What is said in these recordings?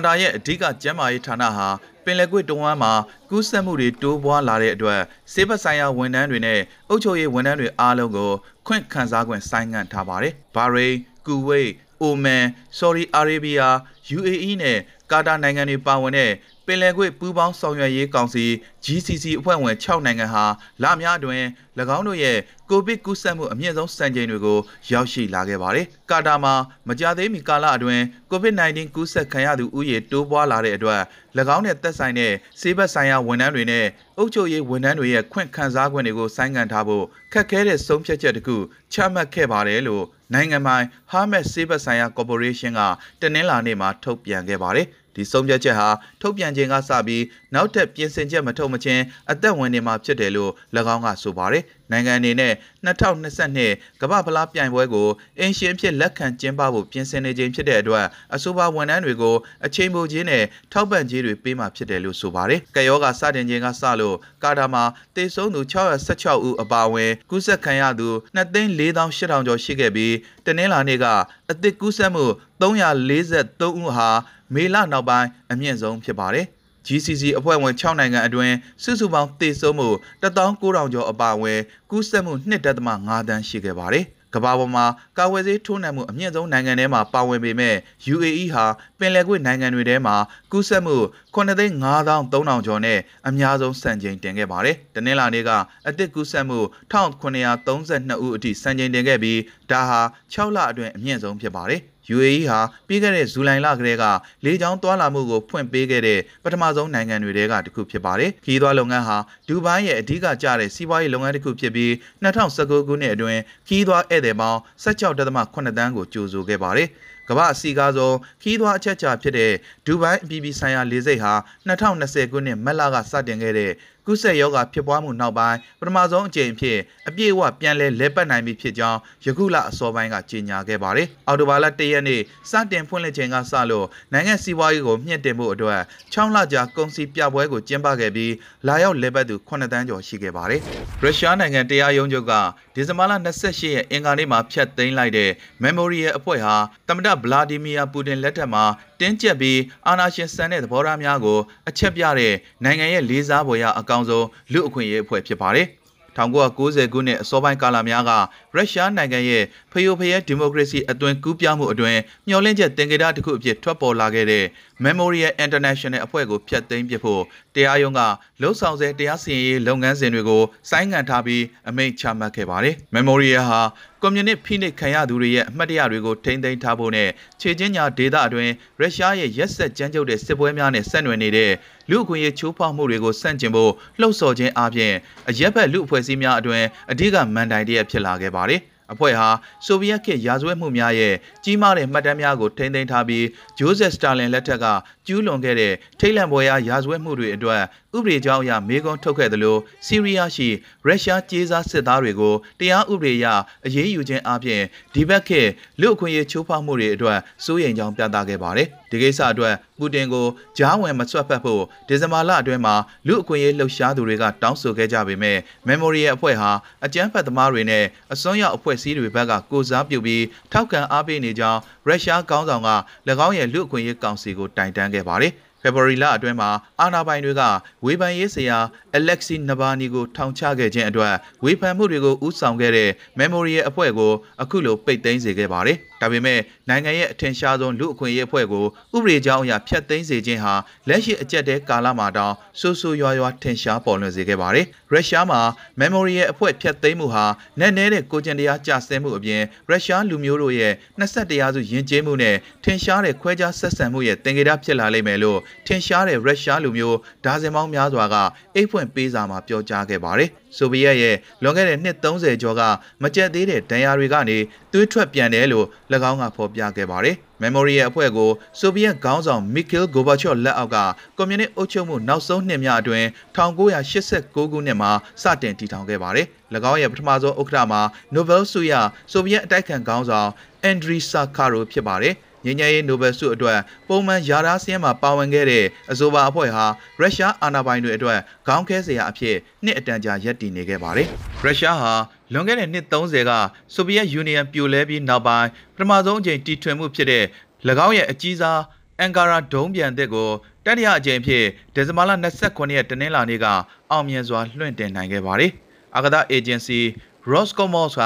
ကာတာရဲ့အဓိကကျန်းမာရေးဌာနဟာပင်လယ်ကွေ့တဝမ်းမှာကူးစက်မှုတွေတိုးပွားလာတဲ့အတွက်ဆေးဘက်ဆိုင်ရာဝန်ထမ်းတွေနဲ့အုပ်ချုပ်ရေးဝန်ထမ်းတွေအားလုံးကိုခွင့်ခံစားခွင့်ဆိုင်းငံ့ထားပါတယ်။ဘာရိန်၊ကူဝိတ်၊အိုမန်၊ဆော်ဒီအာရေဗီးယား၊ UAE နဲ့ကာတာနိုင်ငံတွေပါဝင်တဲ့ပင်လယ်ကွေ့ပူးပေါင်းဆောင်ရွက်ရေးကောင်စီ GCC အဖွဲ့ဝင်6နိုင်ငံဟာလများတွင်၎ င်းတို့ရဲ့ကိုဗစ်ကူးစက်မှုအမြင့်ဆုံးစံချိန်တွေကိုရောက်ရှိလာခဲ့ပါတယ်။ကာတာမှာမကြာသေးမီကာလအတွင်း COVID-19 ကူးစက်ခံရသူဦးရေတိုးပွားလာတဲ့အတွက်၎င်းနဲ့သက်ဆိုင်တဲ့ဆေးဘက်ဆိုင်ရာဝန်ထမ်းတွေနဲ့အုပ်ချုပ်ရေးဝန်ထမ်းတွေရဲ့ခွင့်ခံစား권တွေကိုဆိုင်းငံ့ထားဖို့ခက်ခဲတဲ့ဆုံးဖြတ်ချက်တစ်ခုချမှတ်ခဲ့ပါတယ်လို့နိုင်ငံပိုင် Hermes ဆေးဘက်ဆိုင်ရာ Corporation ကတနင်္လာနေ့မှာထုတ်ပြန်ခဲ့ပါတယ်။ဒီဆုံးဖြတ်ချက်ဟာထုတ်ပြန်ခြင်းကစပြီး နောက်ထပ်ပြင်ဆင်ချက်မထုတ်မချင်းအသက်ဝင်နေမှာဖြစ်တယ်လို့၎င်းကဆိုပါတယ်။နိုင်ငံအနေနဲ့2022ကမ္ဘာဖလားပြိုင်ပွဲကိုအင်ရှင်ဖြစ်လက်ခံကျင်းပဖို့ပြင်ဆင်နေခြင်းဖြစ်တဲ့အတွက်အဆိုပါဝန်ထမ်းတွေကိုအချိန်ပိုခြင်းနဲ့ထောက်ပံ့ခြင်းတွေပေးမှာဖြစ်တယ်လို့ဆိုပါတယ်။ကယောဂစတင်ခြင်းကစလို့ကာတာမှာတေဆုံးသူ616ဦးအပါအဝင်ကူးစက်ခံရသူ2,4800ကျော်ရှိခဲ့ပြီးတနင်္လာနေ့ကအသစ်ကူးစက်မှု343ဦးဟာမေလနောက်ပိုင်းအမြင့်ဆုံးဖြစ်ပါတယ်။ GCC အဖွဲ့ဝင်6နိုင်ငံအတွင်းစုစုပေါင်းသေဆုံးမှု19000ကျော်အပါအဝင်ကူးစက်မှု2.5တန်းရှိခဲ့ပါတယ်။ကမ္ဘာပေါ်မှာကာဝယ်ဆေးထိုးနှံမှုအမြင့်ဆုံးနိုင်ငံထဲမှာပါဝင်ပေမဲ့ UAE ဟာပင်လယ်ကွေ့နိုင်ငံတွေထဲမှာကူးစက်မှု9,5300ကျော်နဲ့အများဆုံးစံချိန်တင်ခဲ့ပါတယ်။တနင်္လာနေ့ကအသစ်ကူးစက်မှု1932ဦးအထိစံချိန်တင်ခဲ့ပြီးဒါဟာ6လအတွင်းအမြင့်ဆုံးဖြစ်ပါတယ်။ UAE ဟာပြီးခဲ့တဲ့ဇူလိုင်လကတည်းကလေကြောင်းသွားလာမှုကိုဖွင့်ပေးခဲ့တဲ့ပထမဆုံးနိုင်ငံတွေထဲကတစ်ခုဖြစ်ပါတယ်။ခီးသွွားလုပ်ငန်းဟာဒူဘိုင်းရဲ့အဓိကကျတဲ့စီးပွားရေးလုပ်ငန်းတစ်ခုဖြစ်ပြီး2019ခုနှစ်အတွင်းခီးသွွားဧည့်သည်ပေါင်း16.8တန်းကိုကြိုဆိုခဲ့ပါတယ်။ကမ္ဘာအစီကားဆုံးခီးသွွားအချက်ချာဖြစ်တဲ့ဒူဘိုင်းအပြည်ပြည်ဆိုင်ရာလေဆိပ်ဟာ2020ခုနှစ်မတ်လကစတင်ခဲ့တဲ့ ကူးစက်ရောဂါဖြစ်ပွားမှုနောက်ပိုင်းပထမဆုံးအကြိမ်ဖြစ်အပြည့်အဝပြန်လည်လဲပတ်နိုင်ပြီဖြစ်ကြောင်းယခုလအစောပိုင်းကကြေညာခဲ့ပါတယ်။အော်တိုဘာလ၁ရက်နေ့စတင်ဖွင့်လှစ်ချိန်ကစလို့နိုင်ငံစီးပွားရေးကိုမြင့်တင်မှုအတွက်6လကြာကုန်စည်ပြပွဲကိုကျင်းပခဲ့ပြီးလာရောက်လဲပတ်သူ9တန်းကျော်ရှိခဲ့ပါတယ်။ရုရှားနိုင်ငံတရားရုံးချုပ်ကဒီဇင်ဘာလ28ရက်အင်္ဂါနေ့မှာဖျက်သိမ်းလိုက်တဲ့ Memorial အဖွဲ့ဟာသမ္မတဗလာဒီမီယာပူတင်လက်ထက်မှာ တင်းကျပ်ပြီးအာဏာရှင်စံတဲ့သဘောထားများကိုအချက်ပြတဲ့နိုင်ငံရဲ့လေးစားဖွယ်ရာအကောင်ဆုံးလူအခွင့်အရေးအဖွဲ့ဖြစ်ပါတယ်။1990ခုနှစ်အစောပိုင်းကာလများကရုရှားနိုင်ငံရဲ့ဖျို့ဖျဲဒီမိုကရေစီအသွင်ကူးပြောင်းမှုအတွင်မျှော်လင့်ချက်တင်ကြတာတစ်ခုအဖြစ်ထွက်ပေါ်လာခဲ့တဲ့ Memorial International အဖွဲ့ကိုဖျက်သိမ်းပစ်ဖို့တရားရုံးကလှုပ်ဆောင်ဆဲတရားစီရင်ရေးလုပ်ငန်းစဉ်တွေကိုဆိုင်းငံ့ထားပြီးအမိန့်ချမှတ်ခဲ့ပါတယ်။ Memorial ဟာကွန်မြူနစ်ဖိနှိပ်ခံရသူတွေရဲ့အမှတ်တရတွေကိုထိန်းသိမ်းထားဖို့နဲ့ခြေချင်းညာဒေသအတွင်းရုရှားရဲ့ရက်ဆက်ကြမ်းကြုတ်တဲ့စစ်ပွဲများနဲ့ဆက်နွယ်နေတဲ့လူအခွင့်အရေးချိုးဖောက်မှုတွေကိုဆန့်ကျင်ဖို့လှုံ့ဆော်ခြင်းအပြင်အရက်ဘက်လူအဖွဲ့အစည်းများအတွင်အဓိကမန်တိုင်တရက်ဖြစ်လာခဲ့ပါတယ်။အဖွဲ့ဟာဆိုဗီယက်ခေတ်ရာဇဝတ်မှုများရဲ့ကြီးမားတဲ့မှတ်တမ်းများကိုထိန်းသိမ်းထားပြီးဂျိုးဆက်စတာလင်လက်ထက်ကကျူးလွန်ခဲ့တဲ့ထိတ်လန့်ပွဲရာရာဇဝတ်မှုတွေအတွက် ဥပဒေကြောင်းအရမေးခွန်းထုတ်ခဲ့သလိုဆီးရီးယားရှိရုရှားကြေးစားစစ်သားတွေကိုတရားဥပဒေအရအရေးယူခြင်းအပြင်ဒီဘက်ခေတ်လူအခွင့်အရေးချိုးဖောက်မှုတွေအတွက်စိုးရိမ်ကြောင်းပြသခဲ့ပါတယ်။ဒီကိစ္စအတွက်ပူတင်ကိုကြားဝင်မဆွတ်ဖက်ဖို့ဒီဇင်ဘာလအတွင်းမှာလူအခွင့်အရေးလှုပ်ရှားသူတွေကတောင်းဆိုခဲ့ကြပေမဲ့ Memory ရဲ့အဖွဲ့ဟာအကြမ်းဖက်သမားတွေနဲ့အစွန်းရောက်အဖွဲ့အစည်းတွေဘက်ကကိုစားပြုပြီးထောက်ခံအားပေးနေကြောင်းရုရှားကောင်းဆောင်က၎င်းရဲ့လူအခွင့်အရေးကောင်စီကိုတိုင်တန်းခဲ့ပါတယ်။ ဖေဖော်ဝါရီလအတွင်းမှာအာဏာပိုင်တွေကဝေဖန်ရေးဆရာအလက်ဆီနဘာနီကိုထောင်ချခဲ့ခြင်းအတွက်ဝေဖန်မှုတွေကိုဥဆောင်ခဲ့တဲ့ Memorial အဖွဲ့ကိုအခုလိုပိတ်သိမ်းစေခဲ့ပါတယ်။ ဒါပေမဲ့နိုင်ငံရဲ့အထင်ရှားဆုံးလူအခွင့်အရေးအဖွဲ့ကိုဥပဒေကြောင်းအရဖျက်သိမ်းစေခြင်းဟာလက်ရှိအကြက်တဲကာလမှာတောင်ဆိုးဆိုးရွားရွားထင်ရှားပေါ်လွင်စေခဲ့ပါတယ်။ရုရှားမှာ Memorial အဖွဲ့ဖျက်သိမ်းမှုဟာနက်နဲတဲ့ကိုကျင်တရားကြဆဲမှုအပြင်ရုရှားလူမျိုးတို့ရဲ့21ရာစုယဉ်ကျေးမှုနဲ့ထင်ရှားတဲ့ခွဲခြားဆက်ဆံမှုရဲ့တင်ကြတာဖြစ်လာလိမ့်မယ်လို့ထင်ရှားတဲ့ရုရှားလူမျိုးဒါဇင်ပေါင်းများစွာကအိတ်ဖွင့်ပေးစာမှာပြောကြားခဲ့ပါတယ်။ဆိုဗီယက်ရဲ့လွန်ခဲ့တဲ့နှစ်30ကျော်ကမကြက်သေးတဲ့ဒဏ်ရာတွေကနေသွေးထွက်ပြန်တယ်လို့၎င်းကဖော်ပြခဲ့ပါတယ်။ Memory ရဲ့အဖွဲ့ကိုဆိုဗီယက်ခေါင်းဆောင် Mikhail Gorbachev လက်အောက်ကကွန်မြူနစ်အုပ်ချုပ်မှုနောက်ဆုံးနှစ်များအတွင်း1989ခုနှစ်မှာစတင်တည်ထောင်ခဲ့ပါတယ်။၎င်းရဲ့ပထမဆုံးဥက္ကဋ္ဌမှာ Nobel ဆုရဆိုဗီယက်အတိုက်ခံခေါင်းဆောင် Andriy Sakharov ဖြစ်ပါတယ်။ငြိမ်းချမ်းရေးနိုဘယ်ဆုအတွက်ပုံမှန်ယာရာစင်းမှာပါဝင်ခဲ့တဲ့အဆိုပါအဖွဲ့ဟာရုရှားအာဏာပိုင်တွေအတွက်ခေါင်းခဲစရာအဖြစ်နှစ်အတန်ကြာရပ်တည်နေခဲ့ပါတယ်။ရုရှားဟာ လွန်ခဲ့တဲ့နှစ်30ကဆိုဗီယက်ယူနီယံပြိုလဲပြီးနောက်ပိုင်းပထမဆုံးအကြိမ်တီထွင်မှုဖြစ်တဲ့၎င်းရဲ့အကြီးစားအန်ကာရာဒုံးပြန်တဲ့ကိုတတိယအကြိမ်ဖြစ်ဒီဇင်ဘာလ29ရက်တနင်္လာနေ့ကအောင်မြင်စွာလွှင့်တင်နိုင်ခဲ့ပါတယ်။အာကာသအေဂျင်စီ Roscosmos က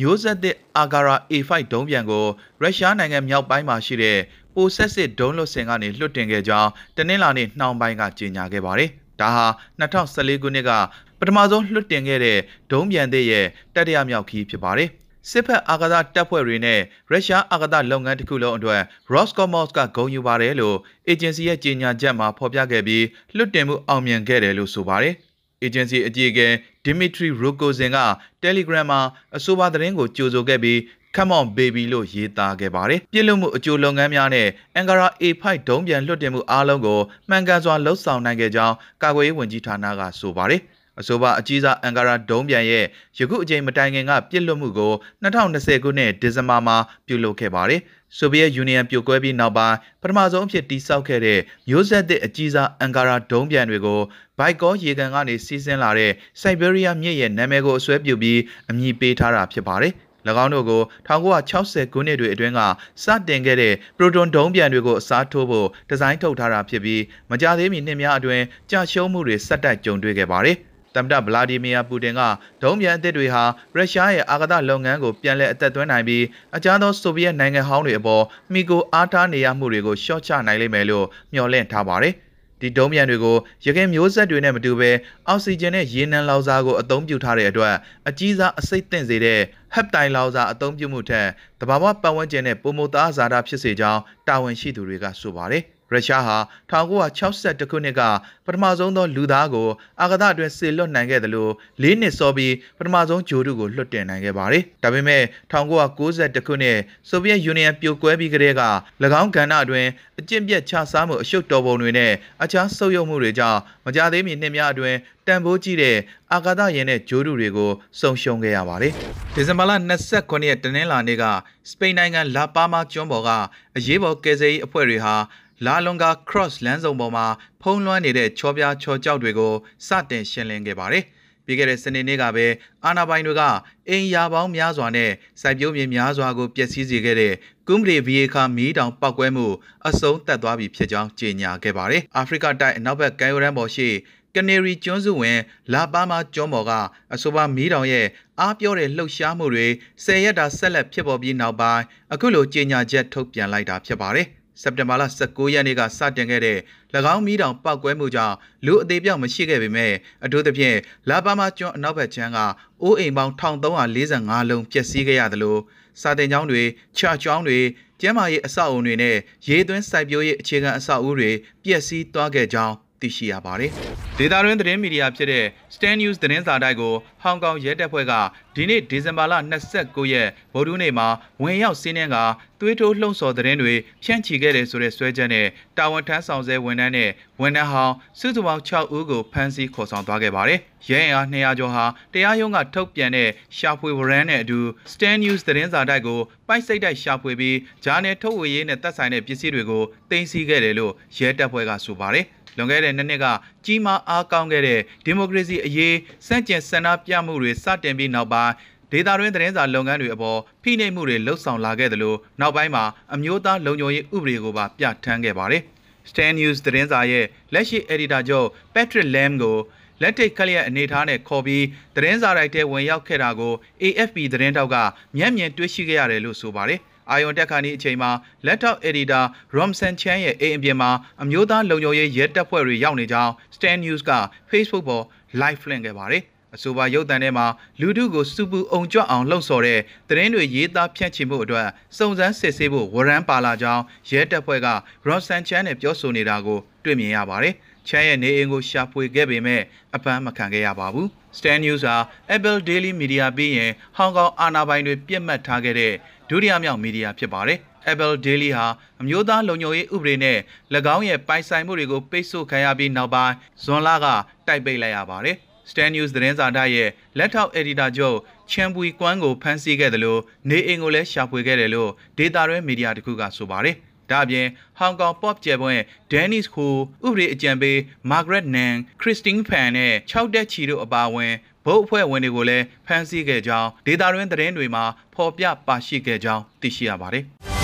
မျိုးဆက်သစ်အာဂါရာ A5 ဒုံးပြန်ကိုရုရှားနိုင်ငံမြောက်ပိုင်းမှာရှိတဲ့ပိုဆက်စစ်ဒုံးလွတ်စင်ကနေလွှတ်တင်ခဲ့ကြောင်းတနင်္လာနေ့နှောင်းပိုင်းကကြေညာခဲ့ပါတယ်။ဒါဟာ2014ခုနှစ်က ပထမဆုံးလွှတ်တင်ခဲ့တဲ့ဒုံးပြန်သစ်ရဲ့တတိယမြောက်ခီးဖြစ်ပါတယ်။စစ်ဖက်အာကာသတပ်ဖွဲ့တွေနဲ့ရုရှားအာကာသလုပ်ငန်းတစ်ခုလုံးအတွက် Roscosmos ကဂုဏ်ယူပါတယ်လို့အေဂျင်စီရဲ့ကြေညာချက်မှာဖော်ပြခဲ့ပြီးလွှတ်တင်မှုအောင်မြင်ခဲ့တယ်လို့ဆိုပါတယ်။ agency အကြီးအကဲ Dimitri Rogozin က Telegram မှာအဆိုပါသတင်းကိုကြိုဆိုခဲ့ပြီး Come on baby လို့ရေးသားခဲ့ပါတယ်။ပြည်လွတ်မှုအကျိုးလုပ်ငန်းများနဲ့ Ankara A5 ဒုံးပြန်လွှတ်တင်မှုအားလုံးကိုမှန်ကန်စွာလှုပ်ဆောင်နိုင်ခဲ့ကြောင်းကာကွယ်ရေးဝန်ကြီးဌာနကဆိုပါတယ်။ အဆိုပါအကြီးစားအန်ကာရာဒုံးပြန်ရဲ့ယခုအချိန်မတိုင်ခင်ကပြစ်လွတ်မှုကို2020ခုနှစ်ဒီဇင်ဘာမှာပြုလုပ်ခဲ့ပါတယ်။ဆိုဗီယက်ယူနီယံပြိုကွဲပြီးနောက်ပိုင်းပထမဆုံးအဖြစ်တိစောက်ခဲ့တဲ့မျိုးဆက်သစ်အကြီးစားအန်ကာရာဒုံးပြန်တွေကိုဘိုက်ကောရေကန်ကနေစီးဆင်းလာတဲ့စိုက်ဘေးရီးယားမြစ်ရဲ့နာမည်ကိုအစွဲပြုပြီးအမည်ပေးထားတာဖြစ်ပါတယ်။၎င်းတို့ကို1960ခုနှစ်တွေအတွင်းကစတင်ခဲ့တဲ့ပရိုတွန်ဒုံးပြန်တွေကိုအစားထိုးဖို့ဒီဇိုင်းထုတ်ထားတာဖြစ်ပြီးမကြသေးမီနှစ်များအတွင်းကြာရှုံးမှုတွေဆက်တိုက်ကြုံတွေ့ခဲ့ပါတယ်။ သမ္မတဗလာဒီမီယာပူတင်ကဒုံးပြန်အသစ်တွေဟာရုရှားရဲ့အာကာသလုပ်ငန်းကိုပြန်လည်အသက်သွင်းနိုင်ပြီးအခြားသောဆိုဗီယက်နိုင်ငံဟောင်းတွေအပေါ်မိကိုအားထားနေရမှုတွေကိုရှော့ချနိုင်လိမ့်မယ်လို့မျှော်လင့်ထားပါတယ်။ဒီဒုံးမြန်တွေကိုရခိုင်မျိုးဆက်တွေနဲ့မတူဘဲအောက်ဆီဂျင်နဲ့ရေနံလောက်စားကိုအသုံးပြုထားတဲ့အတွက်အကြီးစားအစိတ်သင့်စေတဲ့ဟက်တိုင်လောက်စားအသုံးပြုမှုထက်တဘာဝပတ်ဝန်းကျင်နဲ့ပုံမသားဇာတာဖြစ်စေကြောင်းတာဝန်ရှိသူတွေကဆိုပါတယ်။ ရုရှားဟာ1962ခုနှစ်ကပထမဆုံးသောလူသားကိုအာကာသအတွင်းဆေလွတ်နိုင်ခဲ့တယ်လို့၄နှစ်စောပြီးပထမဆုံးဂျိုဒုကိုလွတ်တင်နိုင်ခဲ့ပါတယ်။ဒါပေမဲ့1992ခုနှစ်ဆိုဗီယက်ယူနီယံပြိုကွဲပြီးကတည်းက၎င်းကဏ္ဍအတွင်းအကျင့်ပြတ်ခြစားမှုအရှုပ်တော်ပုံတွေနဲ့အခြားဆုပ်ယုပ်မှုတွေကြောင့်မကြသေးမီနှစ်များအတွင်းတန်ဖိုးကြီးတဲ့အာကာသယာဉ်နဲ့ဂျိုဒုတွေကိုဆုံရှုံခဲ့ရပါတယ်။ဒီဇင်ဘာလ29ရက်တနင်္လာနေ့ကစပိန်နိုင်ငံလာပါမာကျွန်းပေါ်ကအရေးပေါ်ကယ်ဆယ်ရေးအဖွဲ့တွေဟာ လာလွန်ကာ cross လမ်းစုံပေါ်မှာဖုံးလွှမ်းနေတဲ့ချောပြားချောကြောက်တွေကိုစတင်ရှင်းလင်းခဲ့ပါတယ်။ပြီးခဲ့တဲ့စနေနေ့ကပဲအာနာပိုင်တွေကအိမ်ယာပေါင်းများစွာနဲ့စိုက်ပျိုးမြေများစွာကိုပျက်စီးစေခဲ့တဲ့ကွမ်ဘရီဗီယေခါမီးတောင်ပောက်ကွဲမှုအဆုံးသတ်သွားပြီဖြစ်ကြောင်းကြေညာခဲ့ပါတယ်။အာဖရိကတိုက်အနောက်ဘက်ကမ်းရိုးတန်းပေါ်ရှိကနေရီကျွန်းစုဝင်လာပါမာကျွန်းပေါ်ကအဆိုပါမီးတောင်ရဲ့အားပြောတဲ့လှုပ်ရှားမှုတွေဆယ်ရက်တာဆက်လက်ဖြစ်ပေါ်ပြီးနောက်ပိုင်းအခုလိုကြေညာချက်ထုတ်ပြန်လိုက်တာဖြစ်ပါတယ်။ စက်တင်ဘာလ19ရက်နေ့ကစတင်ခဲ့တဲ့၎င်းမီးတောင်ပောက်ကွဲမှုကြောင့်လူအသေးပြောက်မရှိခဲ့ပေမဲ့အထူးသဖြင့်လာပါမာကျွန်းအနောက်ဘက်ခြမ်းကအိုးအိမ်ပေါင်း1345လုံးပျက်စီးခဲ့ရသလိုစာတင်ကျောင်းတွေချာကျောင်းတွေကျန်းမာရေးအဆောက်အုံတွေနဲ့ရေသွင်းစိုက်ပျိုးရေးအခြေခံအဆောက်အဦတွေပျက်စီးသွားခဲ့ကြောင်း သိရှိရပါတယ်။ဒေတာတွင်သတင်းမီဒီယာဖြစ်တဲ့ Stand News သတင်းစာတိုက်ကိုဟောင်ကောင်ရဲတပ်ဖွဲ့ကဒီနေ့ဒီဇင်ဘာလ29ရက်ဗုဒ္ဓနေ့မှာဝင်ရောက်စီးနင်းကသွေးထိုးလှုံ့ဆော်သတင်းတွေဖြန့်ချီခဲ့တယ်ဆိုတဲ့ဆွဲချက်နဲ့တာဝန်ထမ်းဆောင်ဆဲဝန်ထမ်းနဲ့ဝန်ထမ်းဟောင်းစုစုပေါင်း6ဦးကိုဖမ်းဆီးခေါ်ဆောင်သွားခဲ့ပါတယ်။ရဲအင်အား200ကျော်ဟာတရားရုံးကထုတ်ပြန်တဲ့ရှာဖွေဝရမ်းနဲ့အတူ Stand News သတင်းစာတိုက်ကိုပိုက်စိတ်တိုက်ရှာဖွေပြီးဂျာနယ်ထုတ်ဝေရေးနဲ့သက်ဆိုင်တဲ့ပစ္စည်းတွေကိုတင်စီခဲ့တယ်လို့ရဲတပ်ဖွဲ့ကဆိုပါတယ်။ လွန်ခဲ့တဲ့နှစ်နှစ်ကကြီးမားအားကောင်းခဲ့တဲ့ဒီမိုကရေစီအရေးစန့်ကျင်ဆန္ဒပြမှုတွေစတင်ပြီးနောက်ပိုင်းဒေတာတွင်သတင်းစာလုပ်ငန်းတွေအပေါ်ဖိနှိပ်မှုတွေလှုပ်ဆောင်လာခဲ့တယ်လို့နောက်ပိုင်းမှာအမျိုးသားလုံခြုံရေးဥပဒေကိုပါပြဋ္ဌာန်းခဲ့ပါတယ်။ Stan News သတင်းစာရဲ့လက်ရှိ editor ချုပ် Patrick Lam ကိုလက်ထိတ်ခလျက်အနေထားနဲ့ခေါ်ပြီးသတင်းစာရိုက်တဲ့ဝင်ရောက်ခဲ့တာကို AFP သတင်းတောက်ကမျက်မြင်တွေ့ရှိခဲ့ရတယ်လို့ဆိုပါတယ်။ အာယွန်တက်ခါနီးအချိန်မှာလက်ထောက်အက်ဒီတာ Romson Chan ရဲ့အိမ်အပြင်မှာအမျိုးသားလုံခြုံရေးရဲတပ်ဖွဲ့တွေရောက်နေကြောင်း Stan News က Facebook ပေါ် live လွှင့်ခဲ့ပါတယ်။အဆိုပါရုပ်သံထဲမှာလူထုကိုစူပူအောင်ကြွအောင်လှုံ့ဆော်တဲ့သတင်းတွေရေးသားဖြန့်ချီမှုအတွက်စုံစမ်းစစ်ဆေးဖို့ဝရမ်းပါလာကြောင်းရဲတပ်ဖွဲ့က Romson Chan နဲ့ပြောဆိုနေတာကိုတွေ့မြင်ရပါတယ်။ချမ်းရဲ့နေအိမ်ကိုရှာဖွေခဲ့ပေမဲ့အပန်းမခံခဲ့ရပါဘူး။ Stan News ဟာ Apple Daily Media ပြီးရင်ဟောင်ကောင်အာဏာပိုင်တွေပြစ်မှတ်ထားခဲ့တဲ့ ဒုတိယမြောက်မီဒီယာဖြစ်ပါတယ်။ Apple Daily ဟာအမျိုးသားလုံခြုံရေးဥပဒေနဲ့၎င်းရဲ့ပိုင်ဆိုင်မှုတွေကိုပိတ်ဆို့ခံရပြီးနောက်ပိုင်းဇွန်လကတိုက်ပိတ်လိုက်ရပါတယ်။ Stan News သတင်းစာတိုက်ရဲ့လက်ထောက်အက်ဒီတာချုပ်ချန်ပူီကွမ်ကိုဖမ်းဆီးခဲ့တယ်လို့နေအိမ်ကိုလည်းရှာဖွေခဲ့တယ်လို့ဒေတာရဲမီဒီယာတခုကဆိုပါတယ်။ဒါအပြင်ဟောင်ကောင် pop ကျယ်ပွင့် Dennis Ho ဥပဒေအကြံပေး Margaret Nan, Christine Fan နဲ့6တက်ချီတို့အပါအဝင် ဗုတ်အဖွဲ့ဝင်တွေကိုလည်းဖမ်းဆီးခဲ့ကြောင်းဒေတာရင်းသတင်းတွေမှာဖော်ပြပါရှိခဲ့ကြောင်းသိရှိရပါတယ်။